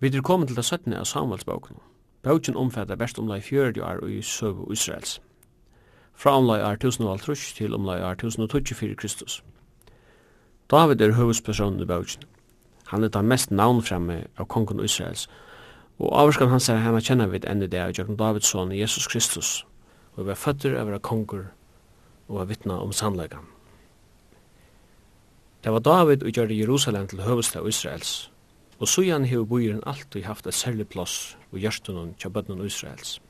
Vi er kommet til det 17. av Samuelsboken. Boken omfatter best omlai 40 år i søve Israels. Fra omlai år 1050 til omlai år 1024 Kristus. David er hovedspersonen i boken. Han er den mest navnfremme av kongen Israels, og avskan hans er henne kjenner vi enn i det av Jørgen Davids son Jesus Kristus, og vi er føtter av å konger og er vittna om sannleggen. Det var David og gjør Jerusalem til høvestad Israels, Og søyan hefur bøyren alltid haft et særlig plass og hjertunum til bøtnen Israels.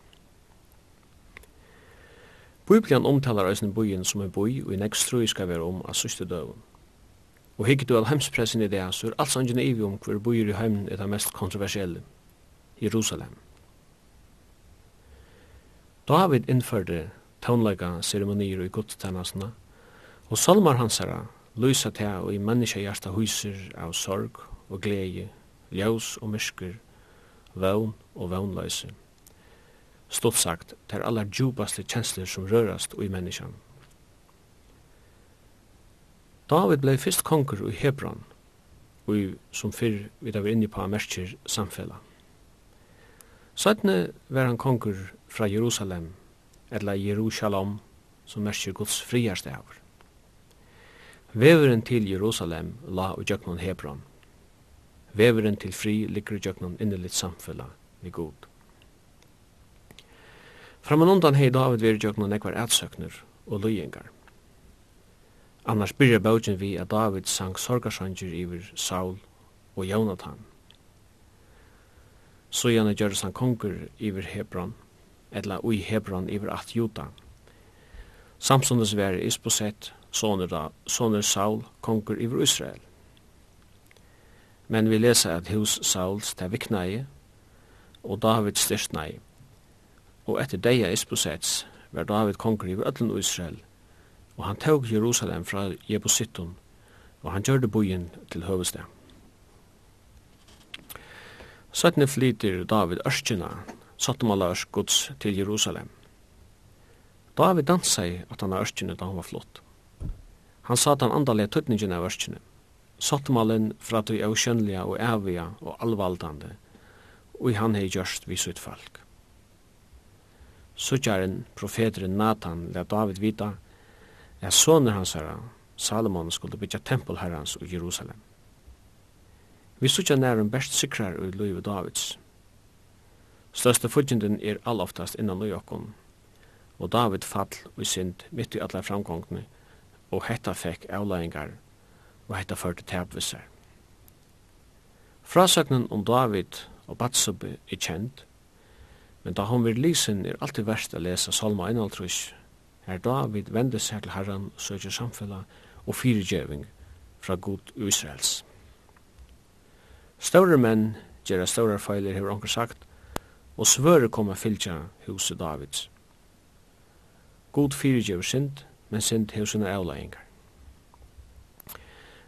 Bibelen omtalar eisen bøyen som en bøy og i nekst trøy skal være om av søste døven. Og hikket du all hemspressen i det, så er alt sangen evig om hver bøyer i heimen er det mest kontroversielle, Jerusalem. David innførte tånlega ceremonier i gudstannasna, og salmar hans herra lysa til og i menneska hjarta huser av sorg og glede ljós og myrskur, vøvn og vøvnløysi. Stort sagt, det er allar djupaste kjensler som rørast i menneskjan. David blei fyrst konkur i Hebron, og som fyrr vi da var inne på merkir samfella. Sætne var han konkur fra Jerusalem, eller Jerusalem, som merkir Guds friarste avur. Veveren til Jerusalem la og Jöknon Hebron, Veveren til fri ligger i innelitt samfella vi god. Framan undan hei David veri jøknum ekvar ætsøkner og løyengar. Annars byrja bøtjen vi at David sang sorgarsanger iver Saul og Jonathan. Så gjerne gjøres han konger iver Hebron, etla ui Hebron iver at Juta. Samsundes veri Isboset, soner, da, soner Saul, konger iver Israel. Men vi leser at hos Sauls til viknei, og David styrstnei. Og etter deia Isbosets var David konger i ödlen Israel, og han tog Jerusalem fra Jebusitton, og han gjør det bojen til høvestet. Søttene flyter David ørskina, Sattumala Ørsk Guds til Jerusalem. David dansa i at han er ørskina da han var flott. Han sa at han andalega tøtningin av ørskina, sottmalen fra tog avkjønnelige og evige og allvaldande, og i han hei gjørst vi sitt folk. Suttjaren, profeteren Nathan, let David vita, er soner hans herra, Salomon, skulle bytja tempel herrans i Jerusalem. Vi suttja nærum best sikrar ui Louis Davids. Største fudgjenden er alloftast innan Louis og David fall og synd mitt i alla framgångne, og hetta fekk avlægingar og hetta førte tapvisar. Frasøknen om David og Batsubbe er kjent, men da hon vil lysen er alltid verst å lese Salma 1, her David vende seg til Herren og søker samfunnet og fyrirgjøving fra god Israels. Større menn gjør større feiler, hever onker sagt, og svører kommer fylgja huset Davids. God fyrirgjøver synd, men synd hever sine avleggingar.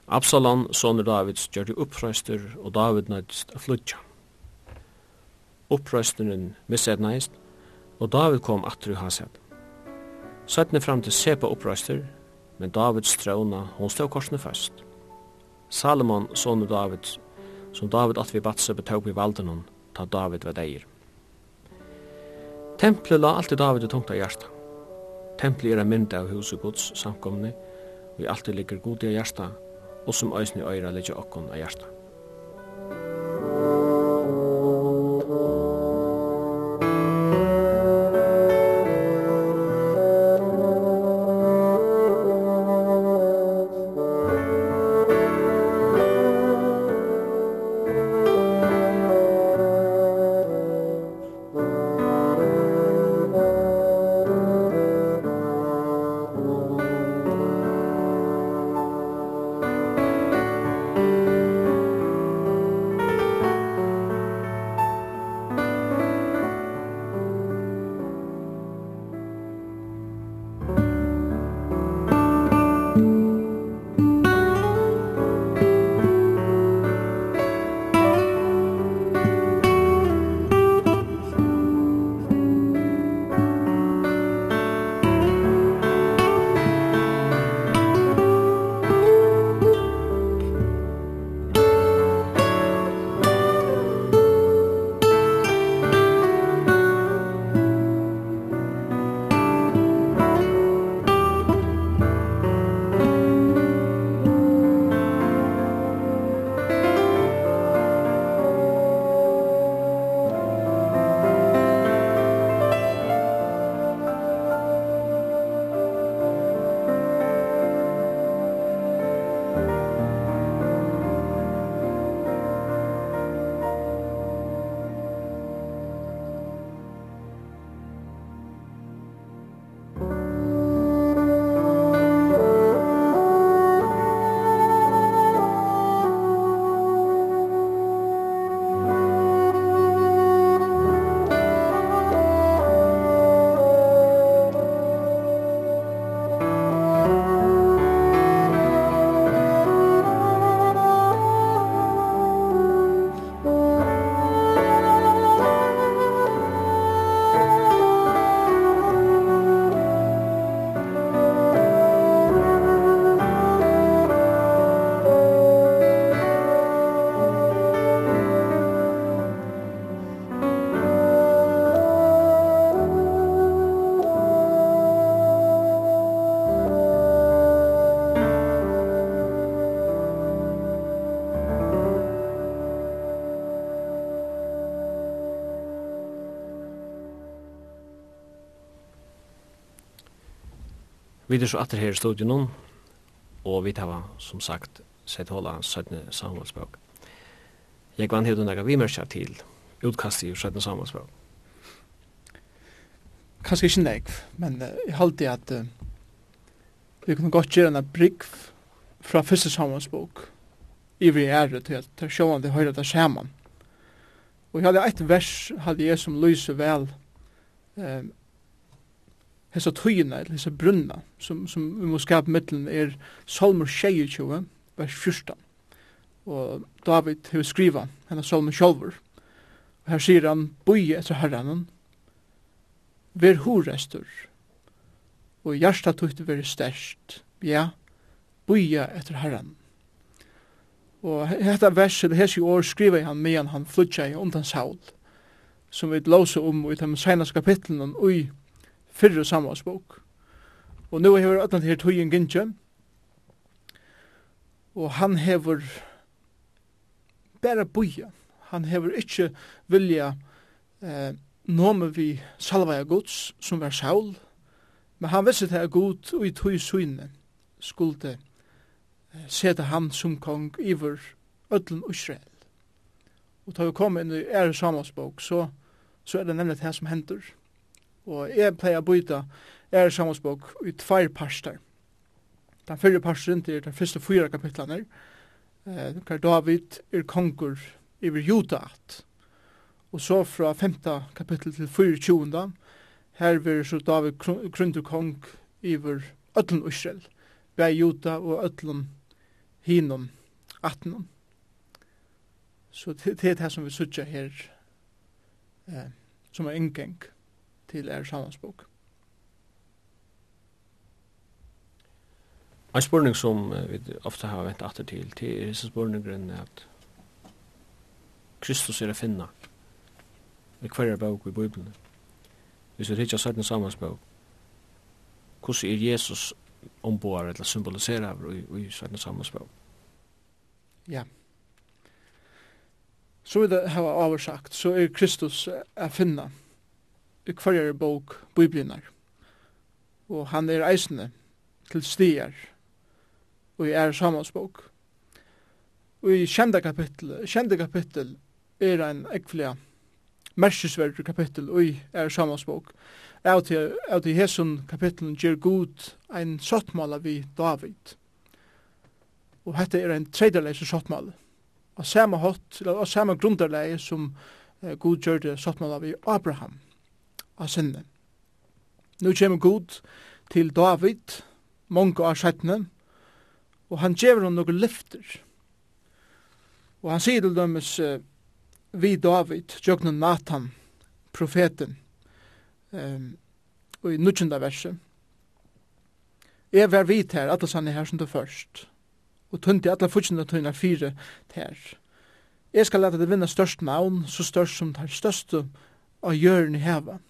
Absalon, sonur Davids, gjør det og David nødst av flutja. Oppreisteren misset og David kom atru haset. Sætne fram til Sepa oppreistur, men Davids trona, hon stod korsne fast. Salomon, sonur Davids, som David at vi batse betaug i valdenon, ta David ved eir. Templet la alltid David i tungt av hjarta. Templet er en mynd av huset gods samkomne, og i alltid ligger god i hjarta, og som eisne øyra ligger okkon av hjarta. vi er så atter her i studion, og vi tar, som sagt, sett hålla 17. Samuelsbøk. Jeg vann hevde nega mørkja til utkast i 17. Samuelsbøk. Kanskje ikke nek, men uh, jeg halte at uh, vi kunne godt gjøre en brygg fra første Samuelsbøk i vi er til at det sjåan det høyre det skjermen. Og jeg hadde et vers, hadde jeg som lyser vel, um, hessa tøyina, eller hessa brunna, som, som vi må skapa mittlen, er Salmer 22, vers 14. Og David hefur skriva hennar Salmur sjálfur. Og her sier han, boi etter herranen, ver horestur, og hjärsta tutt veri stærst, ja, boi etter herranen. Og hetta vers, eller hessi år, skriva han meðan han flutja i undan Saul, som vi låsa om i de senaste kapitlen, og i fyrre samvarsbok. Og nu hever ötland her tøyen gynnskjøm, og han hever bæra boja. Han hever ikkje vilja eh, nome vi salvaja gods som var Saul, men han visste det er god og i tøy søyne skulde eh, seta han som kong iver ödlen Israel. Og tar vi kom inn i ære samvarsbok, så, så er det nemlig det som hender. Og jeg pleier å byta er sammanspåk i tvær parster. Den fyrre parsteren til den første fyra kapitlene. Eh, Kar David er konger iver Jotaat. Og så fra femta kapittel til 24. Her vil så David krundur kong iver Ötlun Israel. bei Jota og ötlun hinum 18. Så det er det som vi sutja her eh, som er ingenk til er samansbok. En spurning som vi ofte har vent atter til, til er disse spurningen at Kristus er å finne i hver bøk i Bibelen. Hvis vi hittar søtten samansbok, hvordan er Jesus ombord eller symboliserer i, i søtten samansbok? Ja. Så er det, har oversagt, så er Kristus å finne. Ja i kvarjare bok biblinar. Og han er eisne til stier og i er samansbok. Og i kjenda kapittel, kjenda kapittel er ein ekvelia merkesverdur kapittel og i er samansbok. Av til, av til hesson kapittelen gjer god ein sottmala vi David. Og hette er ein tredjeleise sottmala. Og samme hot, og samme grunderleie som eh, god gjør det sottmala vi Abraham av sinne. Nu kjem Gud til David, mange av skjettene, og han gjever hon noen lyfter. Og han sier til dømes vi David, Jøgnen Nathan, profeten, um, og i nukkjenda verset, Jeg var vidt her, alle sann er her som du først, og tundi alle futsjende tøyna fire her. Jeg skal lete det vinna størst navn, så størst som det største av hjørne i hevet.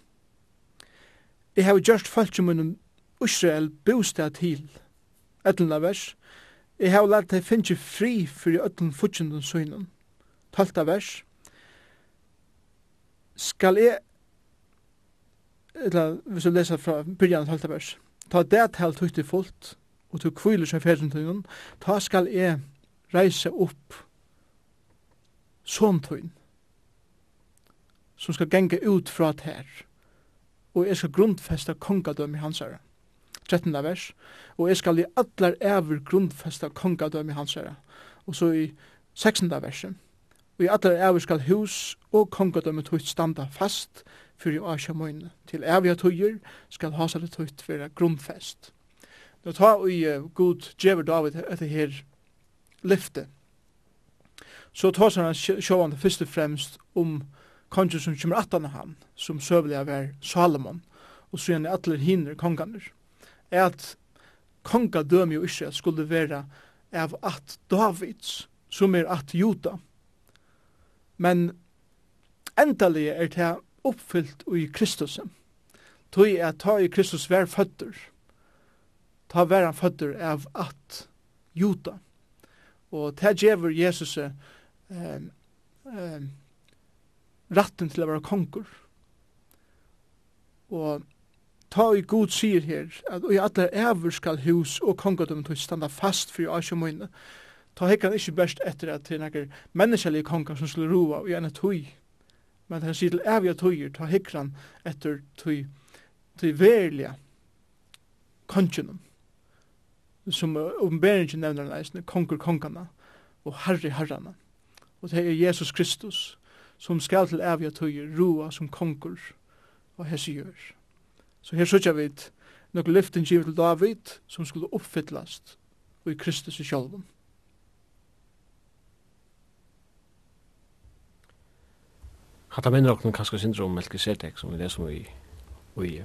Jeg har gjort folk som munnen Israel bostad til. Ettelna vers. Jeg har lært deg finne fri for i øtlen fortjenden søgnen. Talta vers. Skal jeg eller hvis du leser fra byrjan halta vers. Ta det til tøyte fullt, og til kviler seg fjerntøyen, ta skal jeg reise opp såntøyen, som skal genge ut fra tær og jeg skal grundfesta kongadømme hans herre. 13. vers. Og jeg skal i allar æver grundfesta kongadømi hans herre. Og så i 16. verset. Og i allar ever skal hus og kongadømi tøyt standa fast fyrir asja møyne. Til ævja tøyer skal hasa det tøyt vera grundfest. Nå ta i uh, god djever David etter her lyfte. Så tar han sjåan først og fremst om um kongen som kommer attan av han, som søvelig av er Salomon, og så gjerne atler hinner konganer, er at konga døm jo Israel skulle være av at Davids, som er at Juda. Men endelig er det oppfyllt i Kristusen. Tøy er ta i Kristus vær føtter. Ta vær han føtter av at Juda. Og det gjever Jesus eh, eh, ratten til å være konkur. Og ta i god sier her, at i alle ever skal hus og kongadum til standa fast for asja asje. Ta hekkan ikke best etter at det er nekker menneskelige konger som skulle roa i enn tøy. Men han sier til evige tøyer, ta hekkan etter tøy, tøy verlige kongenum. Som åpenberingen nevner han eisne, konger kongana og herri herrana. Og det er Jesus Kristus som skal til evige tøyer roa som konkur og hessi gjør. Så her sykja vi nokre lyften givet til David som skulle oppfyllast og i Kristus i sjálfum. Hatta minner okkur kanskje syndrom Melkisedek som vi det som vi i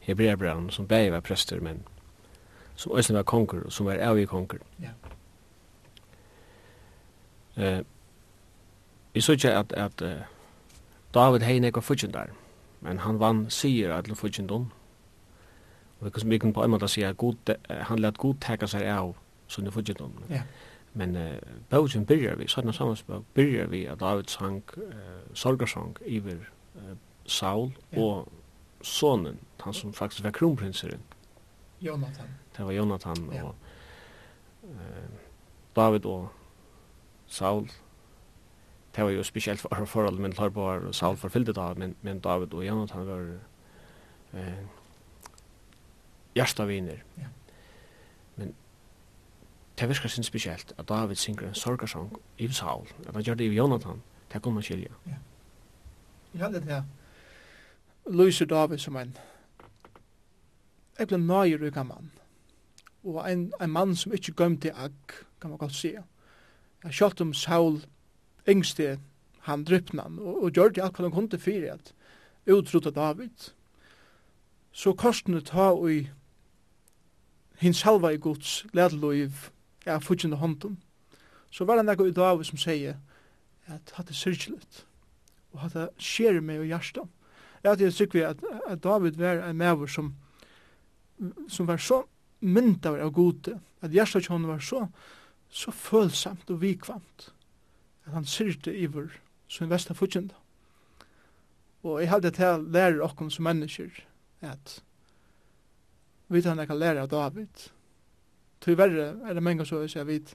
Hebreabran som bæði var prester men som også var konkur og som var avig konkur. Ja. Eh, Vi så ikke at, at uh, David hei nekva fudgen der, men han vann sier at fudgen don. Og vi kan på en måte si at god, han let god teka seg av sunne fudgen don. Ja. Men uh, bøtjen byrjar vi, sånn samansbøk, byrjar vi at David sang uh, sorgarsang iver uh, Saul ja. og sonen, han som faktisk var kronprinseren. Jonathan. Det var Jonathan ja. og uh, David og Saul det var jo spesielt for forholdet mellom Hørbar og Saul forfyllte da, men, men David og Jonathan var eh, hjertaviner. Ja. Men det virker sin spesielt at David synger en sorgarsang i Saul, at han gjør det i Jonathan, det kunne man skilja. Ja. Ja, det er Lyser David som en jeg ble nøyer uka mann. Og en, en mann som ikke gømte agg, kan man godt si. Jeg kjølt om Saul, yngste han drypnan og, og gjør det alt hva han kunne til fyrir at utrota David så korsene ta i hin salva i Guds ledeloiv ja, fudgjende hånden så var han ekkur i David som sier at hatt er syrkjelig og hatt det skjer meg i hjertan ja, det er sikker vi at, at David var en mever som som var så myndavar av gode at hjertan var så så følsamt og vikvamt at han syrte iver sin vestan futsjenda. Og jeg hadde til å lære okkom som mennesker at vi tar nekka lære av David. Tyverre er det mange så jeg vet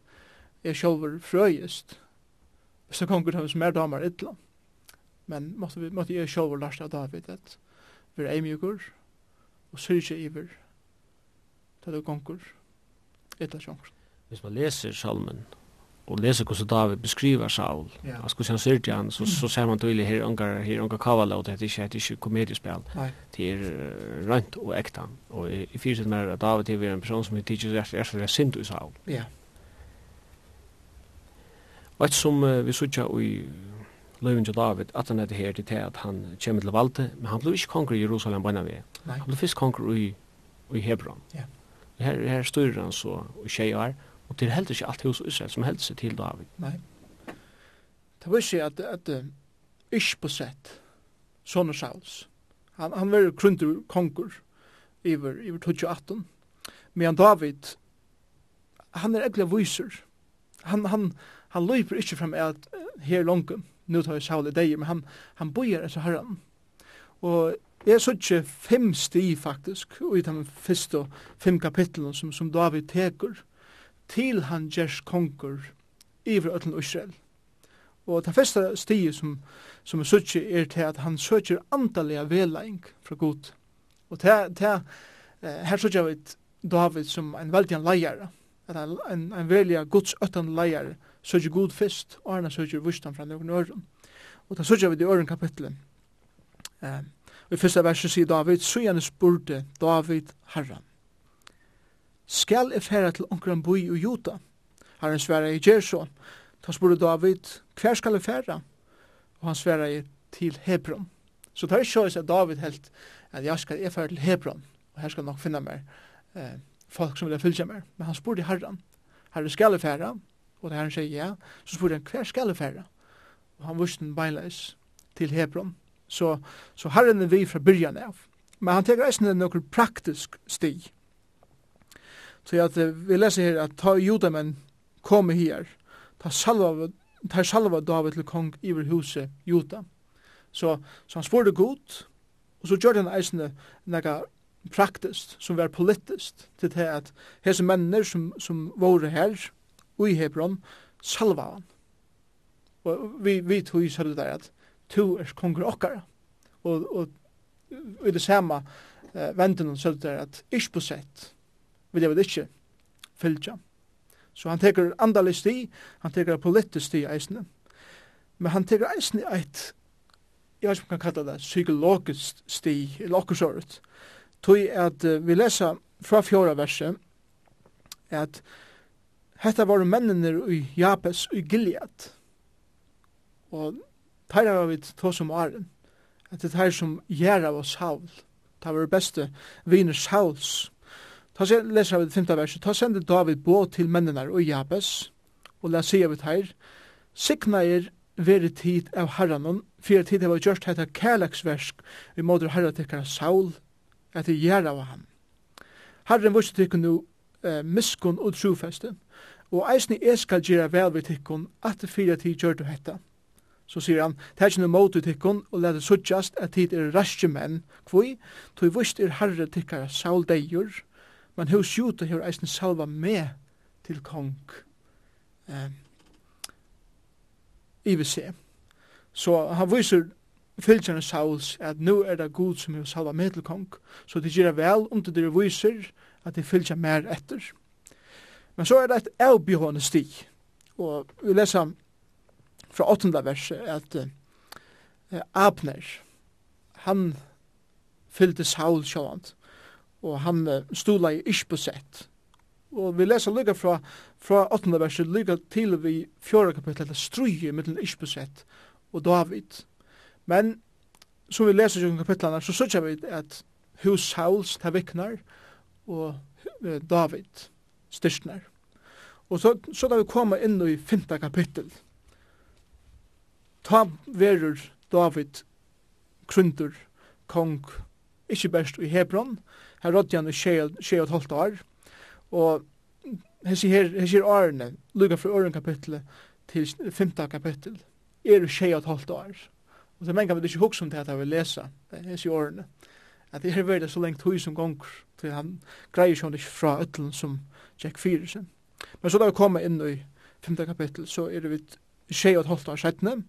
er sjolver frøyest hvis det konger hans mer damer ytla. Men måtte, vi, måtte jeg sjolver lars av David at vi er eimjukur og syrje iver til det konger ytla sjonger. Hvis man leser salmen, och läser hur så David beskriver Saul. Ja. Alltså hur han ser han så så ser man tydligt här ungar här ungar kavala och det är inte ett komediespel. Det är rent och äkta. Och i fyrset med att David är en person som är teacher är så det synd i Saul. Ja. Och som vi såg i Løyvind og David, at han det her til at han kommer til valde, men han blev ikke konger i Jerusalem bøyna vi. Han blev først konger i, i Hebron. Ja. Her, her styrer han så i tjejar. Og det er heller ikke alt hos Israel som helst seg til David. Nei. Det var ikke at, at ikke på sett, sånne Sauls. Han, han var krundur konger iver, iver 2018. Men David, han er egentlig viser. Han, han, han løyper ikke frem at her langt, nu tar jeg Saul i deg, men han, han bøyer etter herren. Og Jeg så ikke fem sti faktisk, og i de første fem kapitlene som, som David teker, til han gjers konkur iver ötlen Israel. Og det første stige som, som er søtje er til at han søtjer andalega velaing fra god. Og til, til her søtjer vi David som en veldig en leier, en, en, en veldig gods ötlen leier, søtjer god fyrst, og han søtjer vustan fra noen øren. Og det søtjer vi i øren kapitlet. Eh, og i første verset sier David, så gjerne spurte David herran skal jeg fære til onkran boi og juta? Herren sværa i Gjerso. Da spurte David, hver skal jeg fære? Og han sværa i til Hebron. Så det er ikke at David helt at jeg skal jeg fære til Hebron. Og her skal nok finne mer eh, folk som vil fylse mer. Men han spurte herren, herre skal jeg fære? Og da herren sier ja, så spurte han, hver skal jeg fære? Og han vurste den beinleis til Hebron. Så, så herren er vi fra byrjan av. Men han teker eisen noen praktisk stig. Så at vi leser her at ta judamenn kom her, ta salva, ta salva David til kong iver huset juda. Så, så han spurte god, og så gjør han eisene nega praktiskt, som var politiskt, til det at hese mennene som, som våre her, i Hebron, salva han. Og vi, vi tog så det der at to er konger okkara. Og, og i det samme eh, venden så det der at ikke på sett, vilja vi ikkje fylgja. Så han teker andalig sti, han teker politisk sti eisne, men han teker eisne eit, jeg vet ikke om man kan kalla det, psykologisk sti, eller okkursåret, tui at uh, vi lesa fra fjóra verset, at hetta var mennene i Japes i Gilead, og teir var vi to som åren, at det er som gjer av oss det var beste viner Sauls, Ta sen, leser vi det femte verset. Ta sende David bå til mennene og Jabes, og la sier vi her, Sikna er veri tid av herranon, fyrir tid heva gjørst hetta kærleksversk vi måder herra tikkara Saul, at det gjerra av ham. Herren vurs tikkun nu eh, miskun og trofeste, og eisni jeg skal gjera vel vi tikkun at det fyrir tid gjør du hetta. Så sier han, det er ikke noe mot tikkun, og let det suttjast at tid er raske menn, kvui, tog vurs er herre tikkara Saul deir, men hos skjuta hos eisen salva med til kong eh, i vi se. Så han viser fylgjerne Sauls at nu er det god som hos salva med til kong, så det gjør vel om det dere viser at det fylgjer mer etter. Men så er det et avbjørende sti, og vi leser fra åttende verset at eh, Abner, han fyllte Saul sjåant, og han stola i Ishbosett. Og vi leser lykka fra, fra 8. verset lykka til vi 4. kapitlet til struje mellom Ishbosett og David. Men som vi leser i kapitlene, så sørger vi at hus Sauls ta viknar og David styrstnar. Og så, så da vi kommer inn i 5. kapittel, ta verur David krundur kong, ikkje best i Hebron, Her rådde han i tjei og tolvt år, og hessi her, hessi her årene, lukka fra åren kapitlet til femta kapittel, er tjei og tolvt år. Og det mennkar vi ikke hukk som det at jeg vil lesa hessi årene, at det er verda så lengt hui som gonger, til han greier seg ikke fra ötlen som Jack Fyrisen. Men så da vi kommer inn i femta kapittel, så er det vi tjei og tolvt år sættne,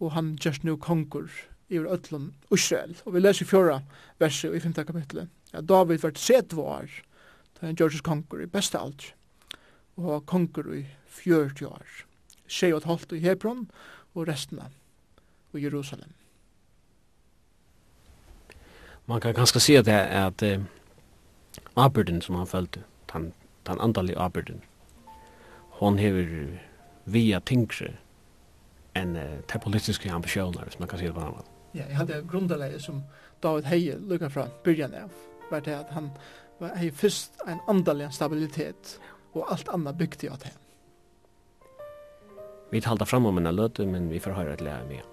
og han just nu konger i ötlen Israel. Og vi leser i fjorda verset i femta kapitlet ja, David var set var, da han gjørs konger i beste alt, og var konger i 40 år, tjei og et i Hebron, og resten av i Jerusalem. Man kan ganske si at det er at eh, arbeiden som han følte, den, den andalige arbeiden, hon hever via tingre enn uh, te politiske ambisjoner, hvis man kan si det på en annan. Ja, jeg hadde grunderleie som David Heie lukket fra byrjan av var det at han var hei først en andalig stabilitet, og alt annet bygde av det. Vi talte fram om en løte, men vi får høre et lære mye.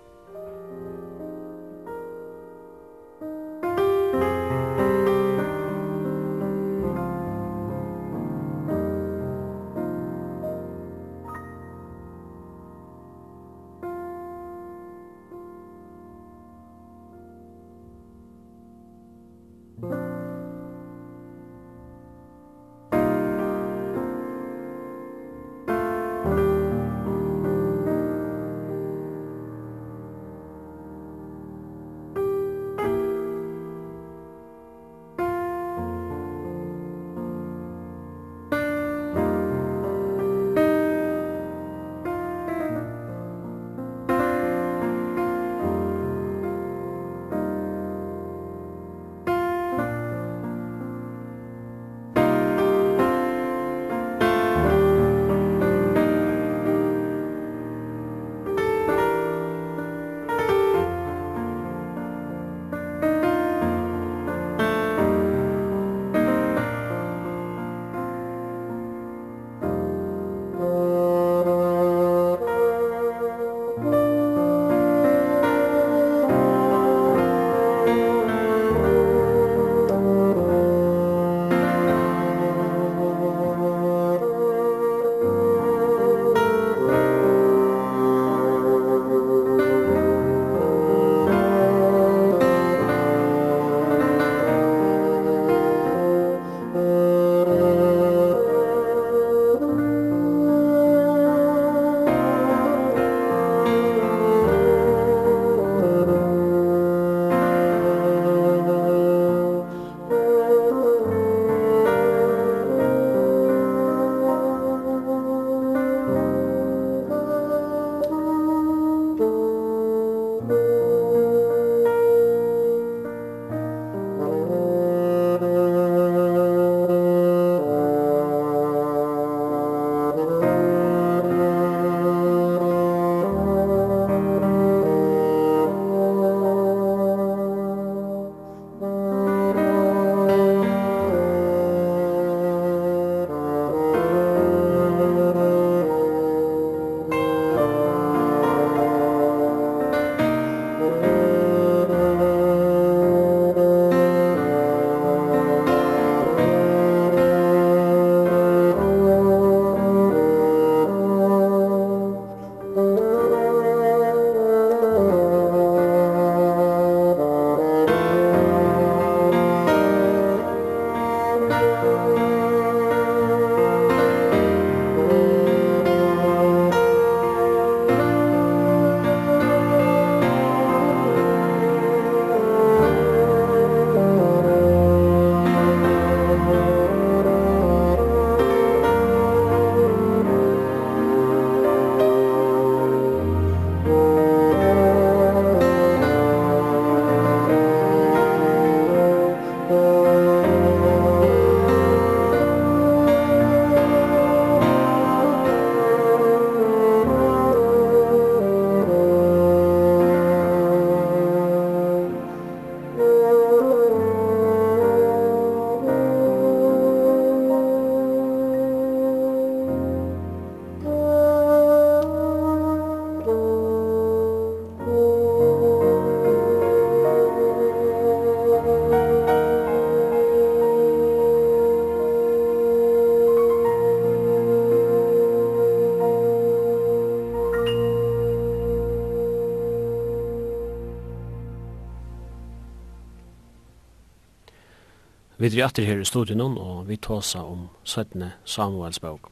Vi er atter her i studien og vi tåsa om 17. Samuels bok.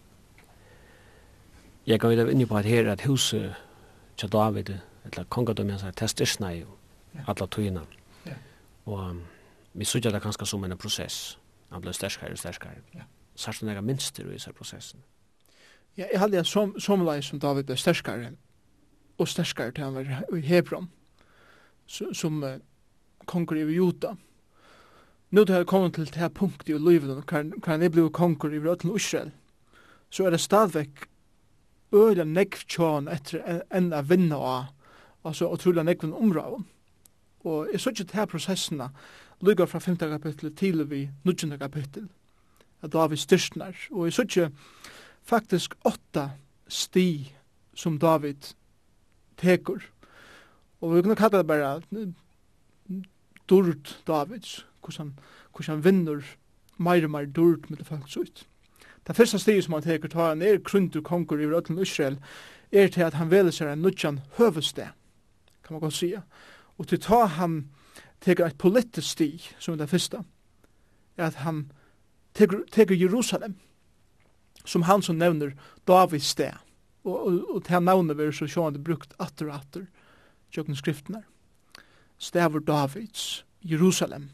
Jeg kan vite inn på at her at huset til David, eller kongadom, jeg sier, testirsna i alle tøyene. Og um, vi sørger det kanskje som en prosess. Han ble sterskere og sterskere. Ja. Særst når jeg minster i disse prosessen. Ja, jeg hadde en som, lei som David ble sterskere, og sterskere til han var i Hebron, som, som uh, konger i Jota. Mm nu det har kommet til det här punktet i livet kan, han er blevet konger i Rötland Israel så er det stadigvæk øyla nekv tjån etter enn a vinna av altså utrolig nekv omraven og jeg så ikke til her prosessene lykka fra 5. kapittel til vi 9. kapittel at David styrstnar og jeg så ikke faktisk åtta sti som David tekur og vi kunne kalla det bare durd Davids hvordan, hvordan vinner meir og meir dyrt med det folk så ut. Det første steget som han teker ta han er krundur konkur i rødlen Israel er til at han veler seg en nudjan høvested, kan man godt sige. Og til ta han teker et politisk stig, som er det første, er at han teker, teker Jerusalem, som han som nevner Davids sted. Og, og, og til navnet vi så sjående brukt atter og atter, tjøkken her. Stavur Davids, Jerusalem,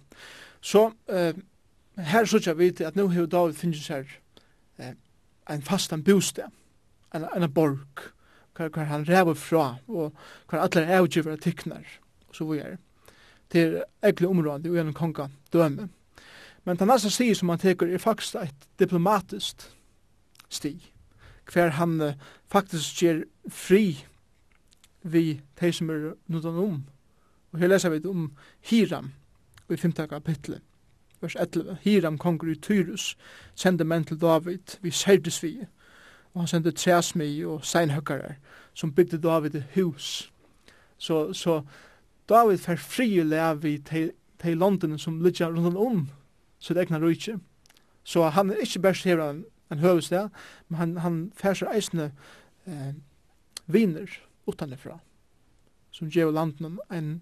Så eh, her sørger vi til at nå har David finnes her eh, en fastan bostad, en, en borg, hver, hver han ræver fra, og hver alle er avgiver tiknar, og så videre. er egentlig området og gjennom konga døme. Men den neste sti som han teker er faktisk et diplomatisk sti, hver han eh, faktisk gjør fri vi de som er noe om. Og her leser vi om Hiram, i 5. kapitlet, vers 11. Hiram konger i Tyrus sendte menn til David vi Serdesvige, og han sendte træsmi og seinhøkkare som bygde David et hus. Så, så David fer fri lev i til, til London som ligger rundt om sitt egna rujtje. Så han er ikke best her en, en høvested, men han, han fer seg eisne eh, viner utanifra som gjør landen en,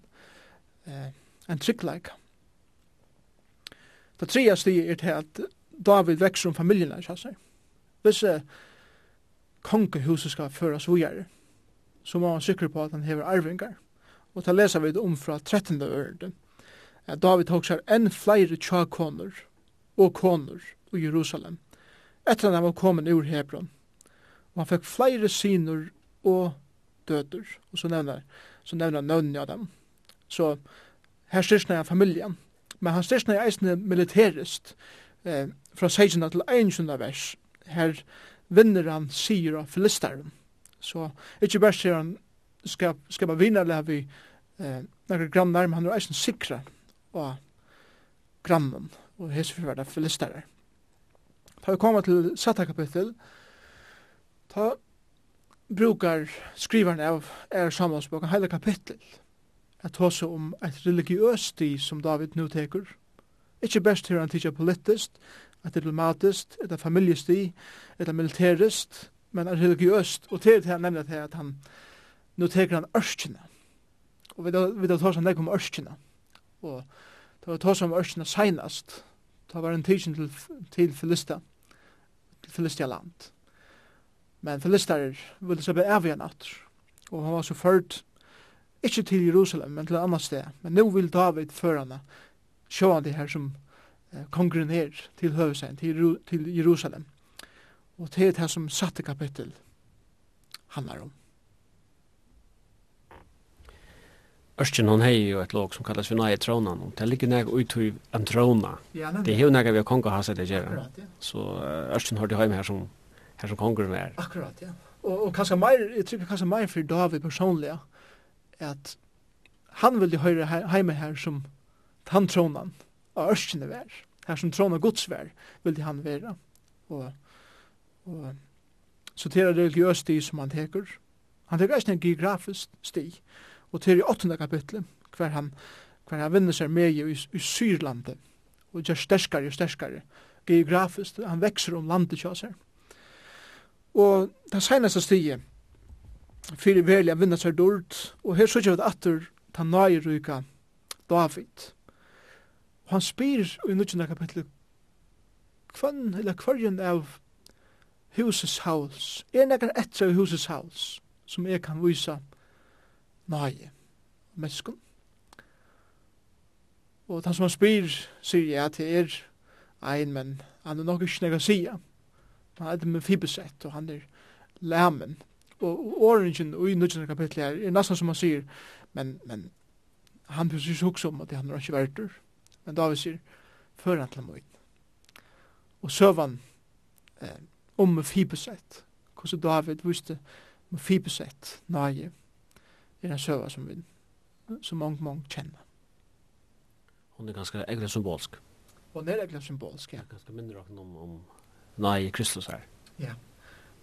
eh, en tryggleik. Det tredje stiget er til at David vekser om familien i seg. Hvis uh, kongehuset skal føres vujere, så må han sikre på at han hever arvingar. Og ta lesa vi det om fra 13. ørden, at David hoksar enn flere tjakoner og koner i Jerusalem, etter han var kommet ur Hebron. Og han fikk flere syner og døder, og så nevner, så nevner han nøvnene av dem. Så her styrsna han familjen, men han styrsna er eisne militærist eh, fra 16 til 21 vers. Her vinner han sier av filisteren. Så ikkje bare sier han skal, skal man vinna eller vi eh, nokre grannar, men han er eisne sikra av grannen og hese fyrverda filisterer. Ta vi koma til satta kapittel, ta brukar skrivaren av er samlagsboken heile kapittel at hosa om et religiøst sti som David nu teker. Ikkje best her han tidsja politist, eit diplomatist, eit familjesti, et militærist, men et religiøst, og til det til at han nu teker han ørskjene. Og vi da tar seg nek om ørskjene. Og da vi tås om ørskjene seinast, da var en tidsin til, til Filista, til Filistia land. Men Filistarer ville seg beævja natt, og han var så ført Ikke til Jerusalem, men til et annet sted. Men nå vil David føre henne, sjå han det her som eh, kongren her til høvesen, til, til Jerusalem. Og det her det som satte kapittel handler om. Ørsten hon hei jo et låg som kallas for Nae Tronan, det ligger nek ut i en trona. Det er jo nek vi har konga hasa det gjerra. Så Ørsten har det heim her som, her som kongren er. Akkurat, ja. Og, og kanskje meir, jeg tror kanskje meir for David personlig, ja at han ville høyre heime her som han tronan av ørskene vær. Her som trona Guds vær ville han være. Og, og så til det religiøs sti som han teker. Han teker ikke en geografisk sti. Og til i åttende kapitlet, hver han, hver han vinner seg med i, i Syrlandet, og gjør sterskare og sterskare geografisk. Han vekser om landet kjøser. Og det seneste stiet, fyrir verlig a vinna seg dord, og her sørger vi atter ta nøyeruka David. Og han spyr i nutjena kapitlet, kvann eller kvarjen av husets hals, er nekkar etter av husets hals, som jeg kan vysa nøye mennesken. Og han som han spyr, sier jeg til er ein, men han er nok ikke nekar sia. Han er det med fibesett, og han er lamen og orangen og i nødgjende kapitlet her, er nesten som han sier, men, men han blir ikke hukse om at han er ikke verter. Men David sier, før han til møyden. Og søvann eh, om med fibersett, hvordan David visste med fibersett, nage, er en søva som vi, som mange, mange kjenner. Hon er ganske egentlig symbolsk. Hon er egentlig symbolsk, ja. Ganske mindre om, om nage Kristus her. Ja.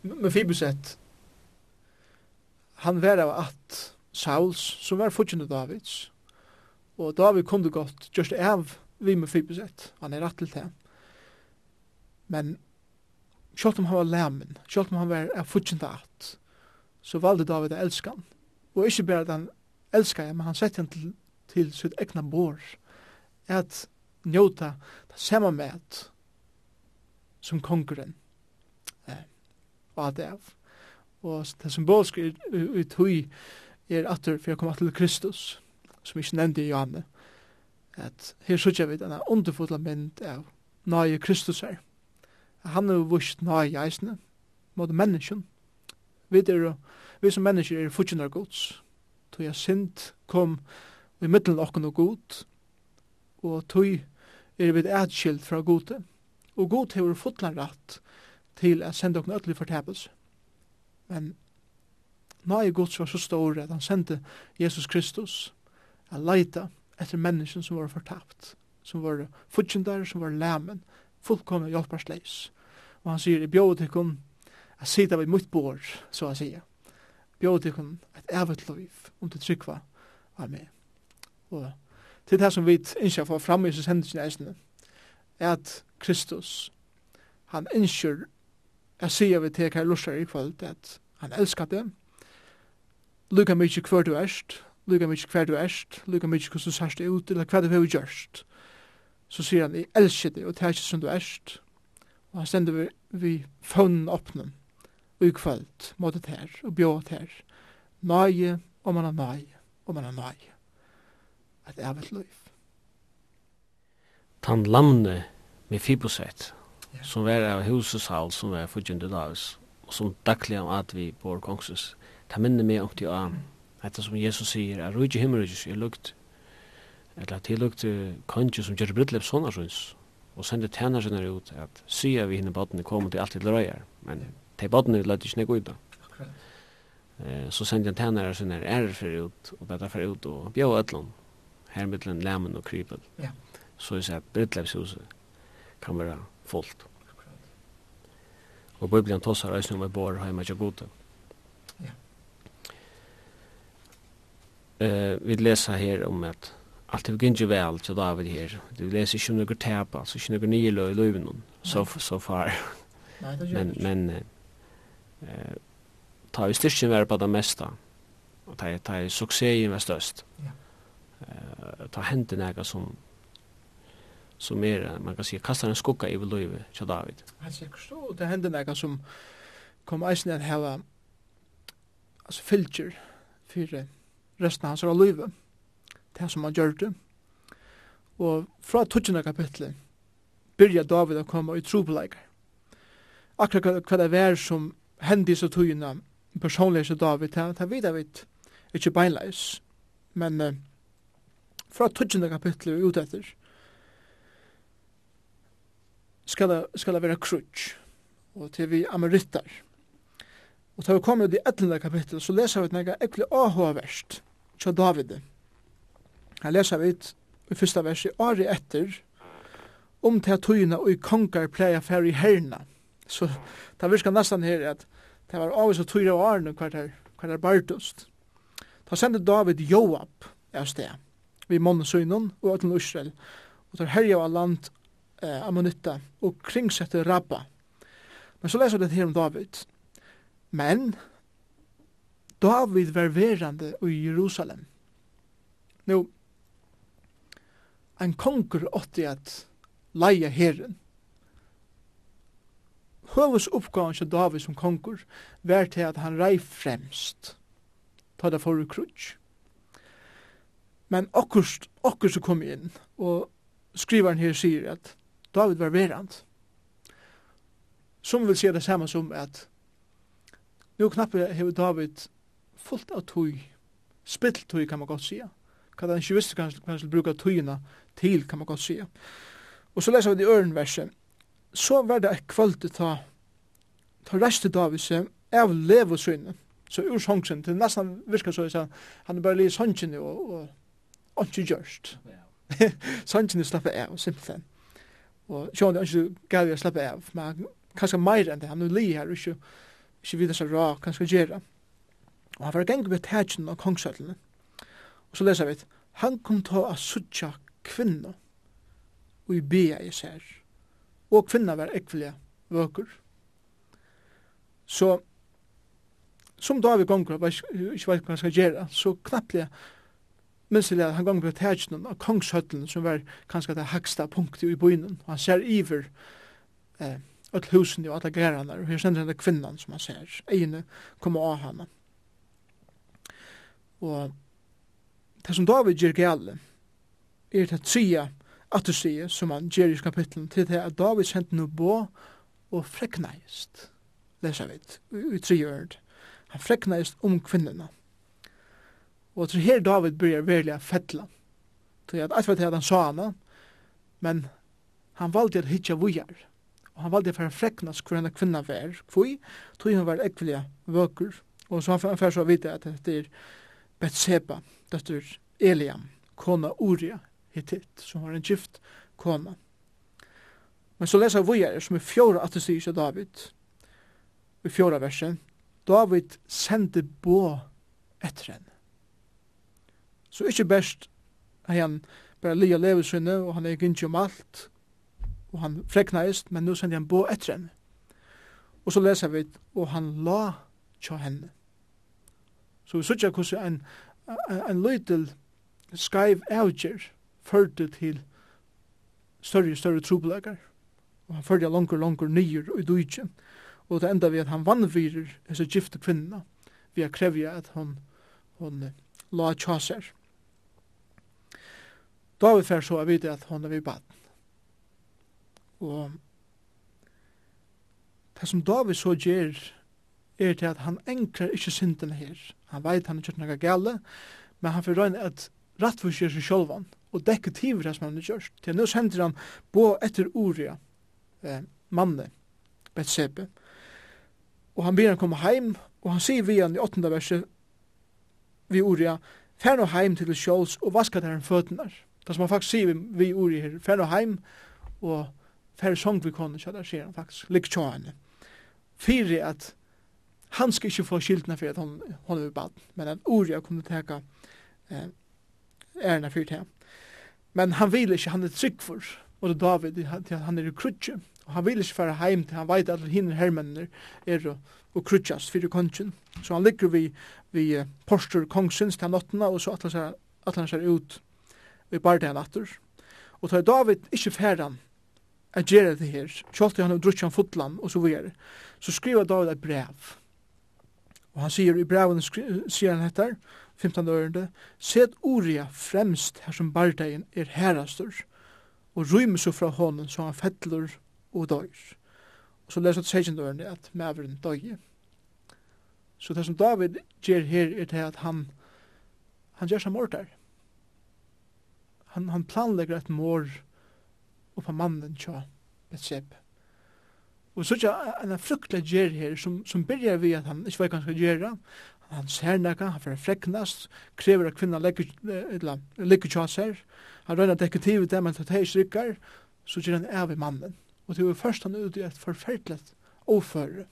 Med fibersett, han var av at Sauls, som var fudgjende Davids, og David kunde godt just av vi med Fibuset, han er rett til det. Men selv om han var læmen, selv om han var av fudgjende at, så valde David å elske han. Og ikke bare at han elskar han, men han sette han til, til sitt egna bor, at njóta det samme med som kongren eh, og at det er. Og det symboliske i tøy er atter for jeg komme til Kristus, som ikke nevnte i Johanne, at her sørger vi denne underfotla mynd av nøye Kristus her. Han er vust nøye eisne mot menneskjen Vi, er, vi som mennesker er fortjener gods. tog jeg sint kom i middelen okken og god, og tog er vi etskilt fra gode. Og god hever fotla rett til å sende okken ødelig fortepelse. Men nøye Guds var så stor at han sendte Jesus Kristus a leita etter mennesken som var fortapt, som var fudgjendar, som var læmen, fullkomne hjelparsleis. Og han sier, bjóð til kun a sida vi mutt bor, så han sier, bjóðutikon, et evet liv, om til tryggva av meg. Og til det som vi innskjer for fram i Jesus hendelsen eisne, er at Kristus, han innskjer Jeg sier vi til hva lusher i kvöld at han elskar det. Luka mykje hver du erst, luka mykje hver du erst, luka mykje hva du sørst ut, eller hva du har gjørst. Så sier han, jeg elsker det, og det er ikke som du erst. Og han stender vi, vi faunen åpnen, og i kvöld, måtte ter, og bjåt her. Nøye, og man er nøye, og man er nøye. At det er vel liv. Tan lamne med fiboset yeah. som var av husets hall som var fudgjende dags og som daglig om at vi bor kongsus, ta minne meg om til å Etta som Jesus sier er rujtje himmelrujtjes er lukt. Eller at det lukt kongen som gjør brittlepp sånne syns og sende tæner sinne ut at sya vi hinne badene kom til alt til røyar, men te badene lødde ikke nek ut eh, så sende han tæner sinne er fyrir ut og betta fyrir ut og bjør ødlån her mittlen lemmen og krypel ja. så jeg sier brittleppshuset kan være fullt. Og Bibelen tossar eisen om vi bor heima til gode. Ja. Uh, vi leser her om at allt det gikk ikke vel til David her. Vi leser ikke noe tep, altså ikke noe nye løy i løyven, så, så far. Nei, det men, men uh, ta vi styrkjen være på det mesta, og ta, ta suksessen være størst. Ja. Uh, ta hendene jeg som som er, man kan säga kastar en skugga i Löve till David. Helt säkert så det hände något som kom eisen att ha alltså filter för resten av hans liv. Det som han gjorde. Og fra 12. kapitlet byrja David å komme i trobeleikar. Akkurat hva det var som hendte i så togene personlig som David, det vet jeg vet ikke beinleis. Men uh, fra 12. kapitlet og ut etter, skal, skal være krutsk, og til vi amerittar. Og til vi kommer ut i 11. kapittel, så leser vi et nega ekle verst, tja Davide. Her leser vi ut i fyrsta vers i Ari etter, om til at tøyene og i kongar pleia fer i herna. Så det virker nesten her at det var avis og tøyra av Arne hver der, hver der bartust. Da sendte David Joab av sted, vi månne søgnen og øtlen Israel, og tar herja av land eh, Ammonitta og kringsette Rabba. Men så leser vi det her om David. Men David var verande i Jerusalem. Nå, en konger åtti at leie herren. Høves oppgaven til David som konger var til at han rei fremst. Ta det for krutsk. Men akkurst, akkurst kom inn, og skrivaren her sier at David var verand. Som vil si det samme som at nu knappe hever David fullt av tøy, spilt tøy kan man godt sija. Kan han ikke visste kanskje han skulle bruke tøyina til, kan man godt sija. Og så leser vi det i ørenverset. Så var det et ta, ta resten David seg av lev. Så ur sångsen, til nesten virka så, han, han bare litt sångsen og, og, og ikke gjørst. Sångsen slappet av, simpelthen. Og sjån er ikke gære å slappe av, men kanskje meir enn det, han er li her, ikke, ikke videre seg ra, kanskje gjøre. Og han var geng ved tætjen av kongsøtlene. Og så leser vi, han kom ta a suttja kvinna, og i bia i sær. Og kvinna var ekvelia vøker. Så, som David gonger, ikke vet hva han skal gjøre, så knapplega, minnselig han gong på tætjen av kongshøtlen som var kanskje det haksta punktet i byen og han ser iver eh, öll husen og alla gerarna og her sender han kvinnan som han ser egene kommer av hana. Og det som David gjer gale er det tria at du sier som han gjer i kapitlen til det at David sendte no bo og freknaist leser vi i tri han freknaist om kvinnerna Og til her David byrjar velja fettla. Til at alt at han sa henne, men han valgte at hitja vujar. Og han valgte for han freknas hvor henne kvinna vær, kvui, tog hun var ekvilja vøker. Og så han fyrir så vite at det er Betseba, døttur Eliam, kona Uria, hittit, som var en gift kona. Men så leser vujar som er fjóra at det sier David, i fjóra verset, David sendte bå etter henne Så ikkje best er han bare lia levesunne, og han er gynnsi om alt, og han freknaist, men nu sendi han bo etter henne. Og så leser vi, og han la tja henne. Så vi sutja hvordan en, en, en lydel skaiv avgjer førte til større og større trobelagar. Og han førte langer, langer nyer og dujtje, Og det enda vi at han vannvirer hese gifte kvinna vi har krevja at hon, hon la tja seg. David fær så av vite at hon er vi baden. Og det som David så gjer, er til at han enklar ikkje synden her. Han veit han er kjørt noe gale, men han får røyne at rattforskjer seg sjølvan, og dekker tiver det som han har kjørt. Til nå sender han bo etter Uria, eh, manne, Betsebe, og han ber han komme heim, og han sier vi han i åttende verset, vi Uria, fær nå heim til Sjåls og vaskar der han føtene der. Det som han faktisk sier vi, vi ur i her, fer og heim, og fer sång vi kunne, så der sier han faktisk, lik tjå henne. Fyre at han skal ikke få skyldene for at hon, hon er bad, men at ur jeg kunne teka eh, ærene fyrt her. Men han vil ikke, han er trygg for, og det er David, til han er i krutje, og han vil ikke fara heim til han veit at hinner hermennene er og, og krutjas fyrir kongen. Så han ligger vi, vi uh, postur kongsins til han åttena, og så at han ser ut vi bare det natter. Og tar David ikke færan at gjøre det her, kjolti han og drutsi han fotlan og så videre, så skriver David et brev. Og han sier i breven, sier han etter, 15. ørende, «Sed Uria fremst her som bardeien er herastur, og rymme så fra hånden så han fettler og døyr. Og så leser han 16. ørende at maveren døye. Så det som David gjør her er det at han, han gjør seg mordar han, han planlegger et mor oppa mannen tja Betsebe. Og så tja en fruktelig gjer her som, som byrjar vi at han ikke vet hva han skal gjøre. Han ser nekka, han får freknast, krever at kvinna ligger tja seg. Han røyner detektivet dem, men tatt hei strykkar, så gjør han av i mannen. Og det var først han ut i et forferdelig oføre.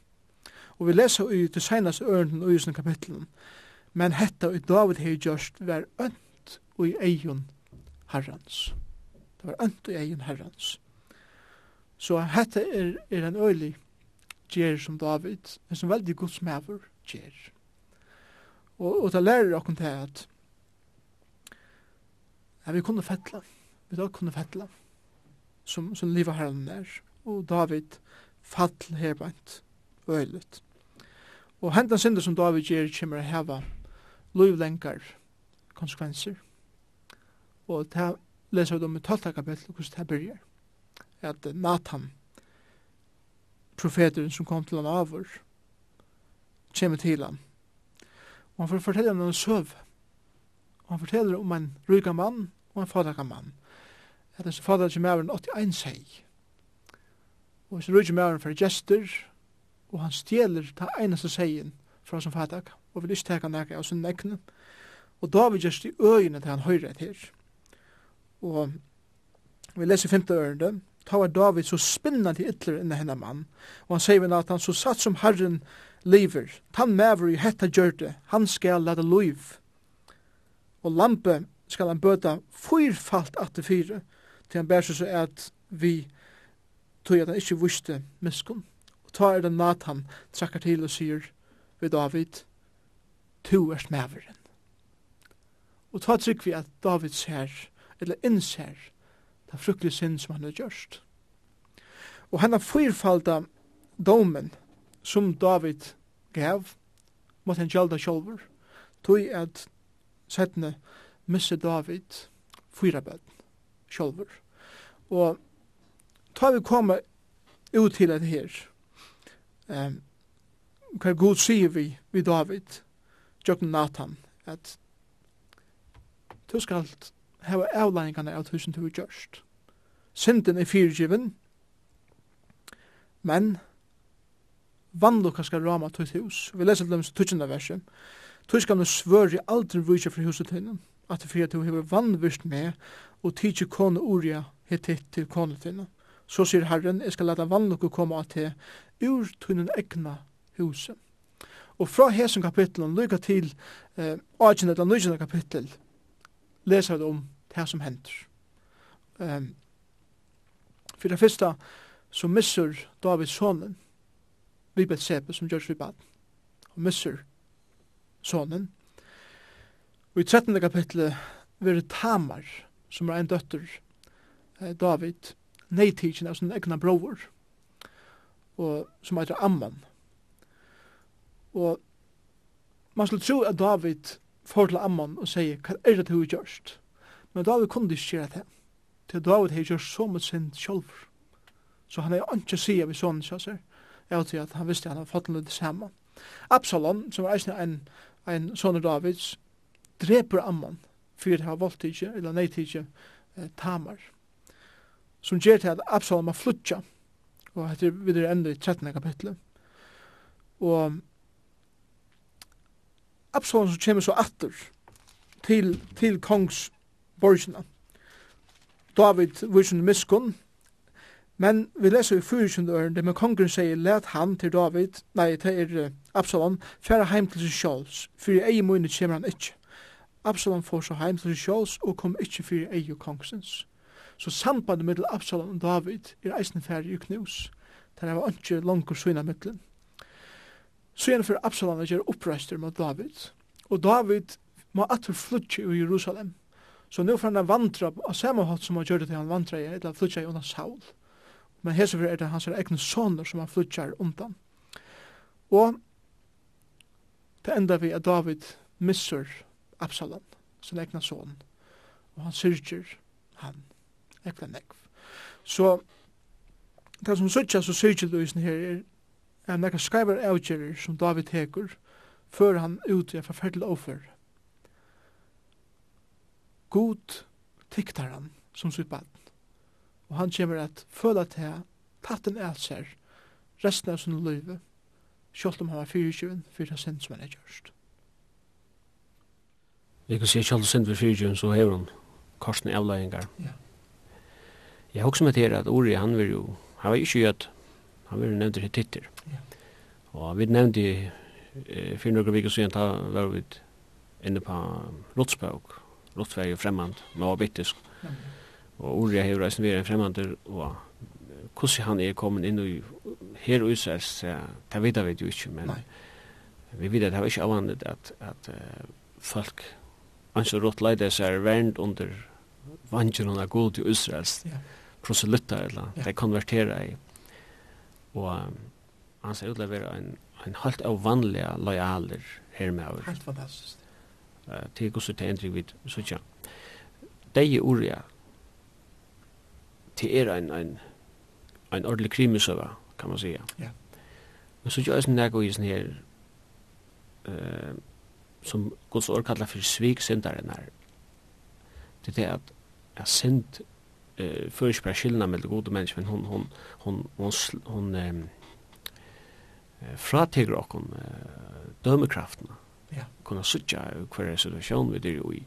Og vi leser i det seneste ørenden og i sånne kapitlen. Men hetta i David hei gjørst var ønt og i eion herrens. Det var ønt og egen herrens. Så hette er, er en øylig gjer som David, en som veldig god smæver gjer. Og, og det lærer okken til at ja, vi kunne fettla, vi da kunne fettla, som, som livet herren er. Og David fall herbeint, Øylet. Og hentan synder som David gjer kommer å heva lovlenkar konsekvenser og det leser vi om i 12. kapittel, hvordan det byrjar. At Nathan, profeteren som kom til han avur, kommer til han. Og han får fortelle om en søv. Og han forteller om en ryga mann og en fadraka mann. At hans fadraka som er en 81 seg. Og hans ryga mann for gestur og han stjeler ta eneste seien fra som fadraka. Og vil ikke teka nekka av sin nekne. Og David gjerst i øyene til han høyret her. Og vi leser femte ørende, ta var David så spinna til ytler inne henne mann, og han sier at han så satt som Herren lever, Tan mever i hetta gjørte, han skal lade loiv, og lampe skal han bøta fyrfalt atter fire, til han bærer seg at vi tog at han ikke vuste miskunn. Og ta er det Nathan trakkar til og sier ved David, tu erst maveren. Og ta trykk vi at David ser eller innser ta fruktelige synd som han har gjørst. Og han har fyrfalda domen som David gav mot en gjelda sjolver tog at settene misse David fyra bød sjolver. Og ta vi komme ut til det her um, hva god sier vi vi David Jøkken Nathan at du skal hava avlæringarna av tusen du gjørst. Synden er fyrgiven, men vannlokka skal rama tutt hus. Vi leser til dem tutsjenda verset. Tutskan svør i aldri vysja fri huset hinnom, at det fyrir at du hever vannvist med og tidsi kone uria hittit til kone tinnom. Så sier Herren, jeg skal leta vannlokka koma at det ur tunnen egna huset. Og fra hesen kapitlen, lykka til eh, 18. eller 19. kapittel, leser vi om her som hender. Um, for det første, så misser Davids sonen, vi Betsebe, som gjørs vi bad. Og misser sonen. Og i 13. kapitlet vil Tamar, som er en døtter, eh, David, neitidsen av sin egna bror, og, som heter Amman. Og man skulle tro at David får til Amman og sier, hva er det du har gjørst? Men David kunde ikke gjøre det. Til David har gjort så mye sin selv. Så han har ikke sier vi sånn, så ser. Jeg til at han visste at han har fått noe det samme. Absalom, som var eisne en, en sånn Davids, dreper Amman, for det har valgt ikke, eller nei ikke, eh, Tamar. Som gjør til at Absalom har flutja. og heter videre enda i 13. kapitlet. Og Absalom som kommer så atter til, til kongs borgina. David vursun miskun, men vi leser i fyrirkjund øren, det med kongren sier, let han til David, nei, til er Absalom, færa heim til sin sjåls, fyrir ei munit kommer han ikkje. Absalom får så heim til sin sjåls, og kom ikkje fyrir ei kongsens. Så sambandet mellom Absalom og David er eisne færre i knus. der var ikke langt og syna mittlen. Så igjen for Absalom er oppreistur mot David, og David må atur flutje i Jerusalem. Så nu får han vandra av samme hatt som han gjør det til han vandra i, eller flytja i undan Saul. Men hese er det hans egne soner som han flytja i undan. Og det enda vi at David missur Absalom, sin egna son. Og han syrger han, ekla nekv. Så det som syrger så syrger du i sin her er en nekka skreiver avgjerer som David heker, før han ut i en forferdelig offer god tiktar han som sitt barn. Og han kommer at føla til her, tatten er sær, resten av sin løyve, selv om han var fyrtjøven, fyrir han sind som han er gjørst. Vi kan si selv om sind var 24, så hever han korsen avløyingar. Ja. Jeg har også med til at Uri, han var jo, han var ikke gjød, han var jo nevnt til titter. Ja. Og vi nevnte i fyrir noen vikker siden, da var vi inne på Lotsbauk, Rottveig er fremmand, men var bittisk. Og Uria hever eisen vi er en fremmand, og hvordan han er kommet inn i her og Israels, det vet vi jo ikke, men Nei. vi vet at det var ikke avvandet at, at uh, folk anså rått leide seg vernd under vangen av god til Israels, ja. proselytter eller ja. de konverterer i. Og um, han ser ut til å være en, en helt avvanlig lojaler her med over. Helt fantastisk til gussu til endring vid sutja. Dei uria til er ein ein ein ordentlig krimisøva, kan man säga. Ja. Men så sånn nego i sånn her uh, som Guds ord kallar for svik syndaren her. Det er det at at synd eh för spra skillna med det goda människan hon hon hon hon hon eh fratiger och hon dömekrafterna ja. kunna sutja hver situasjon vi dyr i.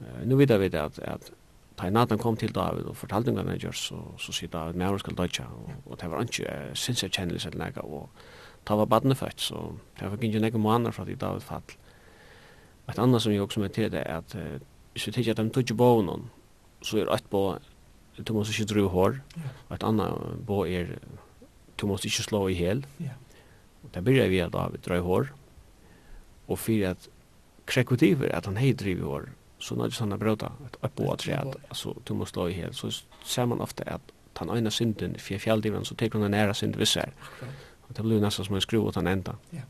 Uh, nu vet vi at, at da Nathan kom til David og fortalte om gjør, så, så sier David, men jeg skal dødja, og, og det var ikke uh, sinns jeg kjennelig sett nega, og da var badne født, så det var ikke nega måneder fra at David fall. Et annet som jeg også med til det er at uh, hvis vi tenker at de tog ikke bo noen, så er et bo, du må ikke dru hår, og et annet bo er, du må ikke slå i hel. Ja. Og det begynner vi at David drar hår, og fyrir at krekutiver at han hei driv i år så när det såna bröta att på att säga altså du må stå i hel, så ser man ofte at han øyna synden fyrir fjälldiven så tar hon nära synd vissar og det blir nesten som en skruv åt han enda. ja.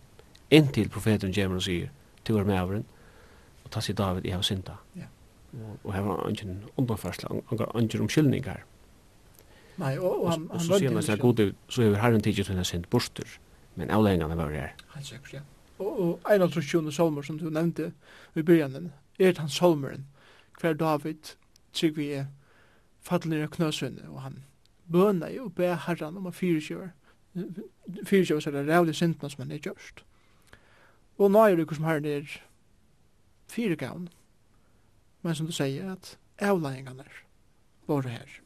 Inntil till profeten James sier, du er med över og ta sig David i hans synda ja. Och här var ingen undanförsla ingen omskyldningar Nej, og, han han var ju så god så över Herren tidigt när synd borster men avlängarna var her. Han sikkert, ja og ein av trusjone salmer som du nevnte i byrjanen, er han salmeren, hver David trygg vi er fattelig av knøsønne, og han bøna jo be herran om a fyrirkjøver, fyrirkjøver seg det rævlig syndene som han er gjørst. Og nå er det som herren er fyrirgavn, men som du sier at avlæringene er våre her.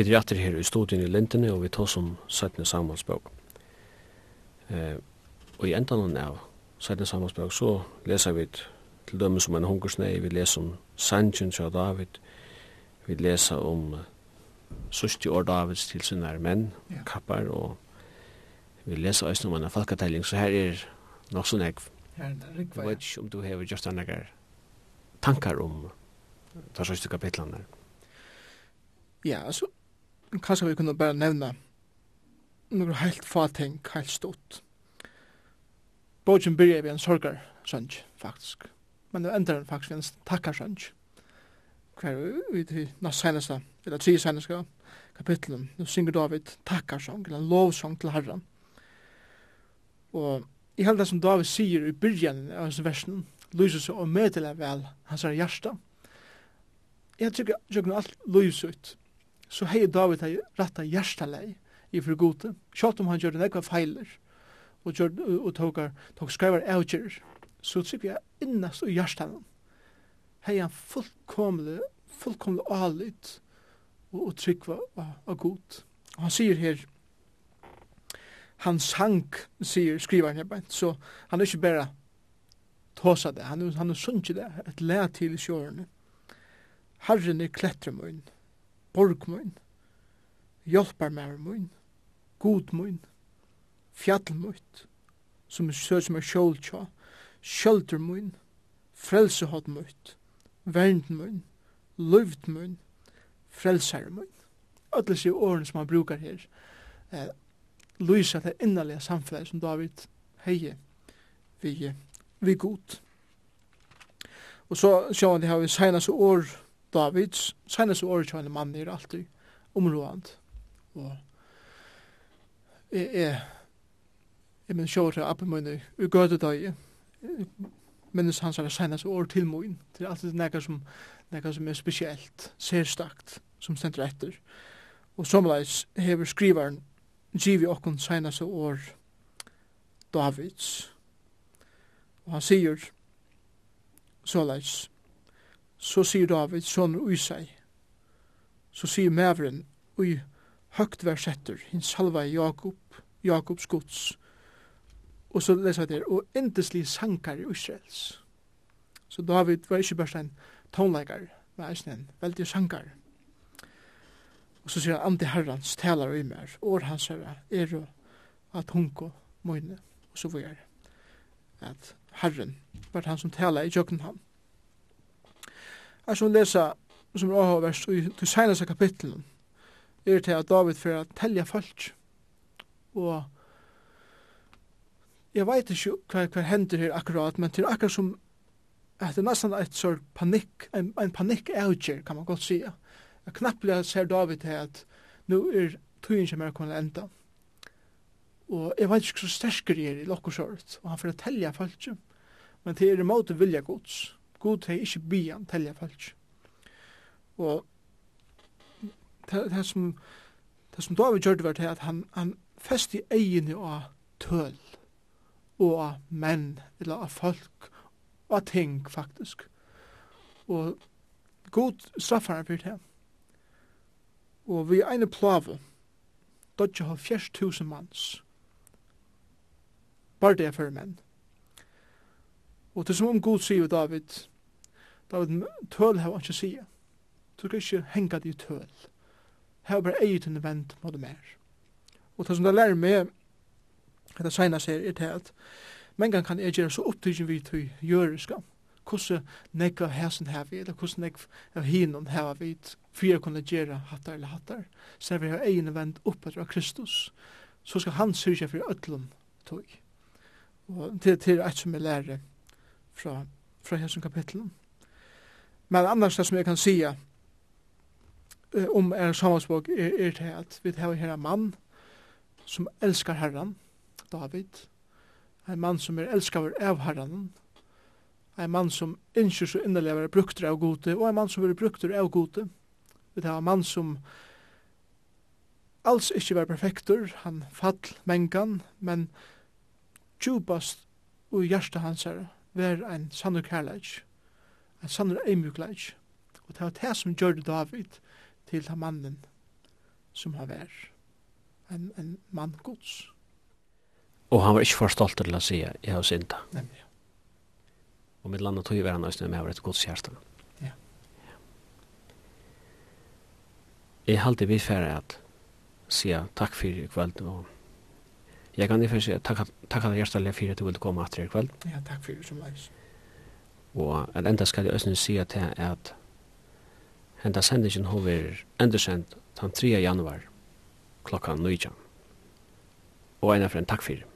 Vi er etter her i studien i Lindene, og vi tar som 17. Samuels. Eh, og i enda noen av 17. Samuels så leser vi til dømme som en hungersnei, vi leser om Sanchin fra David, vi leser om uh, sørste år Davids til sine menn, ja. kappar, og vi leser også om en falkatelling, så her er nok sånn jeg. Her er det Jeg vet ikke om du har gjort denne tankar om de sørste kapitlene. Ja, altså, kanskje vi kunne bare nevne noen helt få ting, helt stort. Bogen byrja vi en sorgar sønj, faktisk. Men det endar faktisk vi en takkar sønj. Hver vi til nast seneste, eller tri seneste kapitlen, nu synger David takkar sønj, eller lovsøng til Herren. Og i hele det som David sier i byrjan av hans versen, lyser seg og meddeler vel hans hjärsta. Jeg tykker alt lyser ut så hei David hei ratta hjertalei i for gode, sjalt om han gjør nekva feiler, og, gjør, og tåkar, tåk skrevar avgjer, så trykker jeg innast og hjertalen. Hei han fullkomle, fullkomle alit, og, og trykva av god. Og han sier her, han sang, sier skrivaren her bænt, så han er ikke bare tåsa det, han, han er sunnkje det, et lea til i sjårene. Herren er kletremunn, borg mun, hjálpar mær mun, god mun, fjall mun, som er sød som er sjåltja, sjølter mun, frelsehod mun, vernd mun, løyvd mun, frelsar mun. Ötla sig åren som han brukar her, eh, lysa det innerliga samfunnet som David heie vi, vi god. Og så sjå han det har vi senast år, Davids, seneste år til en mann er alltid områdant. Og jeg, er jeg men sjår til appen min i gødedøye, minnes hans er seneste år til min. Det er alltid nekka som, nekka som er spesielt, sérstakt, som stender etter. Og somleis hever skrivaren givi okkun seneste år Davids. Og han sier såleis, Så sier David, sånn ui seg. Så sier mævren, ui høgt versetter, hin salva Jakob, Jakobs gods. Og så leser jeg der, og endeslig sankar i Israels. Så David var ikke bare en tonleikar, men eisen en veldig sankar. Og så sier han, andi herrans talar i mer, år hans herra, er at hunko moine, og så var at herren var han som talar i jøkken ham. Jeg skal lese som er avhåverst i de seneste kapitlene er til at David får telja folk. Og jeg vet ikke hva, hva hender her akkurat, men til akkurat som at det er nesten et sort panikk, en, en panikk avgjør, kan man godt sige. Jeg knapplega ser David til at nu er tøyen som er kommet enda. Og jeg vet ikke så sterkere er i lokkersåret, og han får telja folk. Men til er imot vilja gods god hei ikkje bian telja falsk. Og det som det som David gjorde var til at han, han fest festi egini av tøl og av menn eller av folk og av ting faktisk. Og god straffar han fyrir det. Og vi er eine plave dodja halvfjerst tusen manns. Bare det er for menn. Og det er som om Gud sier David, David, tøl har han ikke sier. Du skal ikke henge deg i tøl. Her er bare eget en vent mot det mer. Og det som det lærer meg, at det senest her, er til at men kan jeg gjøre så opptidgen vi til jøreska. Hvordan nekka hæsen her vi, eller hvordan nekka av hinon her vi, for jeg kunne gjøre hattar eller hattar. Så vi har egen vent opp etter Kristus. Så skal han syrja for ødlom tog. Og til, til et som jeg lærer fra, fra hessen kapitlen. Men annars det som jeg kan sige eh, om er samvansbog er, er til at vi har her en mann som elskar herran, David, en mann som er elskar av herran, en mann som ikke så innerlig er brukter av gode, og en mann som er brukter av gode. Vi har en mann som alls ikke var perfektur, han fall mengan, men tjubast og hjertet hans herre vær ein sannur kærleik, ein sannur eimjukleik. Og det var det som gjør David til den mannen som han vær, en, en mann gods. Og han var ikke for stolt til å si, jeg har synda. Nemlig. Og mitt landet tog var han også med et gods hjerte. Ja. ja. Jeg halte vi færre at sier takk for i kveld og Jeg kan derfor si takk, takk at hjertelig for at du ville komme etter i kveld. Ja, takk for det som leis. Og at enda skal jeg også si at det er at henda sendingen hover endersendt den 3. januar klokka 9. Og en av for en takk for det.